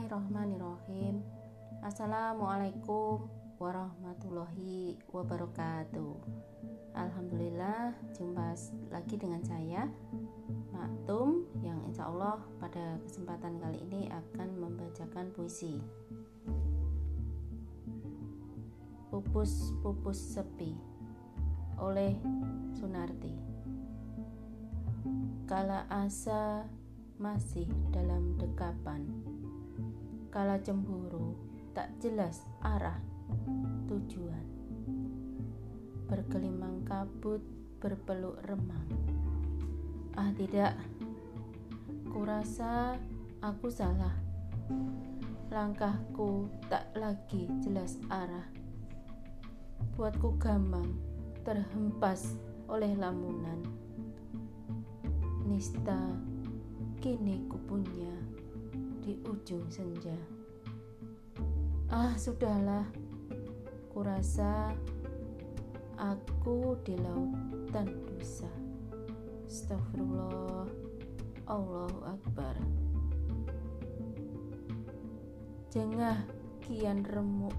Bismillahirrahmanirrahim. Assalamualaikum warahmatullahi wabarakatuh. Alhamdulillah jumpa lagi dengan saya Maktum yang insya Allah pada kesempatan kali ini akan membacakan puisi. Pupus-pupus sepi oleh Sunarti. Kala asa masih dalam dekapan Kala cemburu tak jelas arah tujuan. Bergelimang kabut berpeluk remang. Ah tidak. Kurasa aku salah. Langkahku tak lagi jelas arah. Buatku gamang terhempas oleh lamunan. Nista kini kupunya di ujung senja. Ah, sudahlah. Kurasa aku di lautan dosa. Astagfirullah. Allahu Akbar. Jengah kian remuk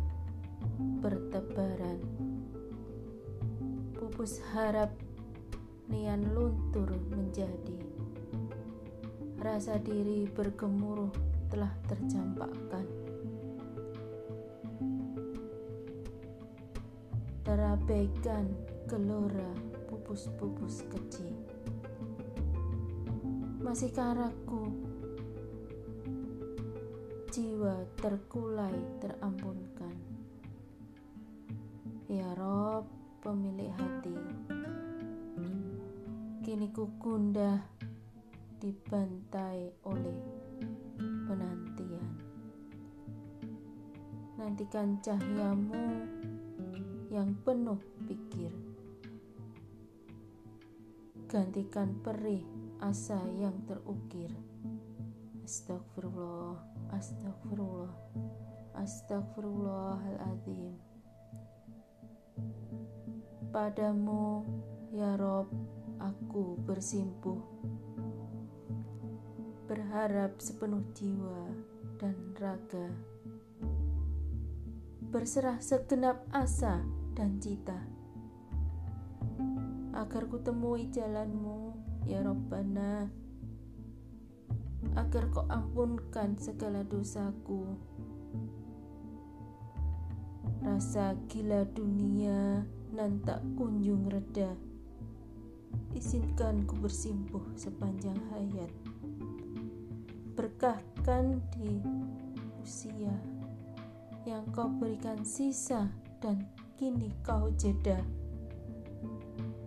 bertebaran. Pupus harap nian luntur menjadi rasa diri bergemuruh telah tercampakkan. Terabaikan gelora pupus-pupus kecil. Masih karaku, jiwa terkulai terampunkan. Ya Rob, pemilik hati, kini ku gundah dibantai oleh penantian. Nantikan cahayamu yang penuh pikir. Gantikan perih asa yang terukir. Astagfirullah, astagfirullah, astagfirullahaladzim. Padamu, ya Rob, aku bersimpuh berharap sepenuh jiwa dan raga, berserah segenap asa dan cita, agar kutemui jalanmu, ya Rabbana, agar kau ampunkan segala dosaku. Rasa gila dunia nan tak kunjung reda, izinkan ku bersimpuh sepanjang hayat berkahkan di usia yang kau berikan sisa dan kini kau jeda.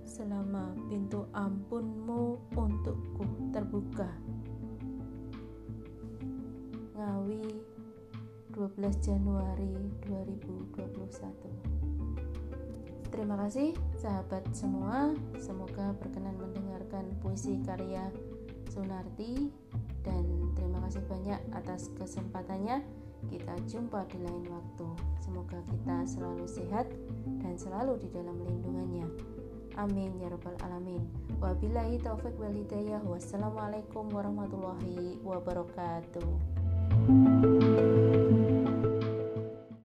Selama pintu ampunmu untukku terbuka. Ngawi 12 Januari 2021 Terima kasih sahabat semua. Semoga berkenan mendengarkan puisi karya Sunarti dan terima kasih banyak atas kesempatannya. Kita jumpa di lain waktu. Semoga kita selalu sehat dan selalu di dalam lindungannya. Amin ya rabbal alamin. Wabillahi taufik wal hidayah. Wassalamualaikum warahmatullahi wabarakatuh.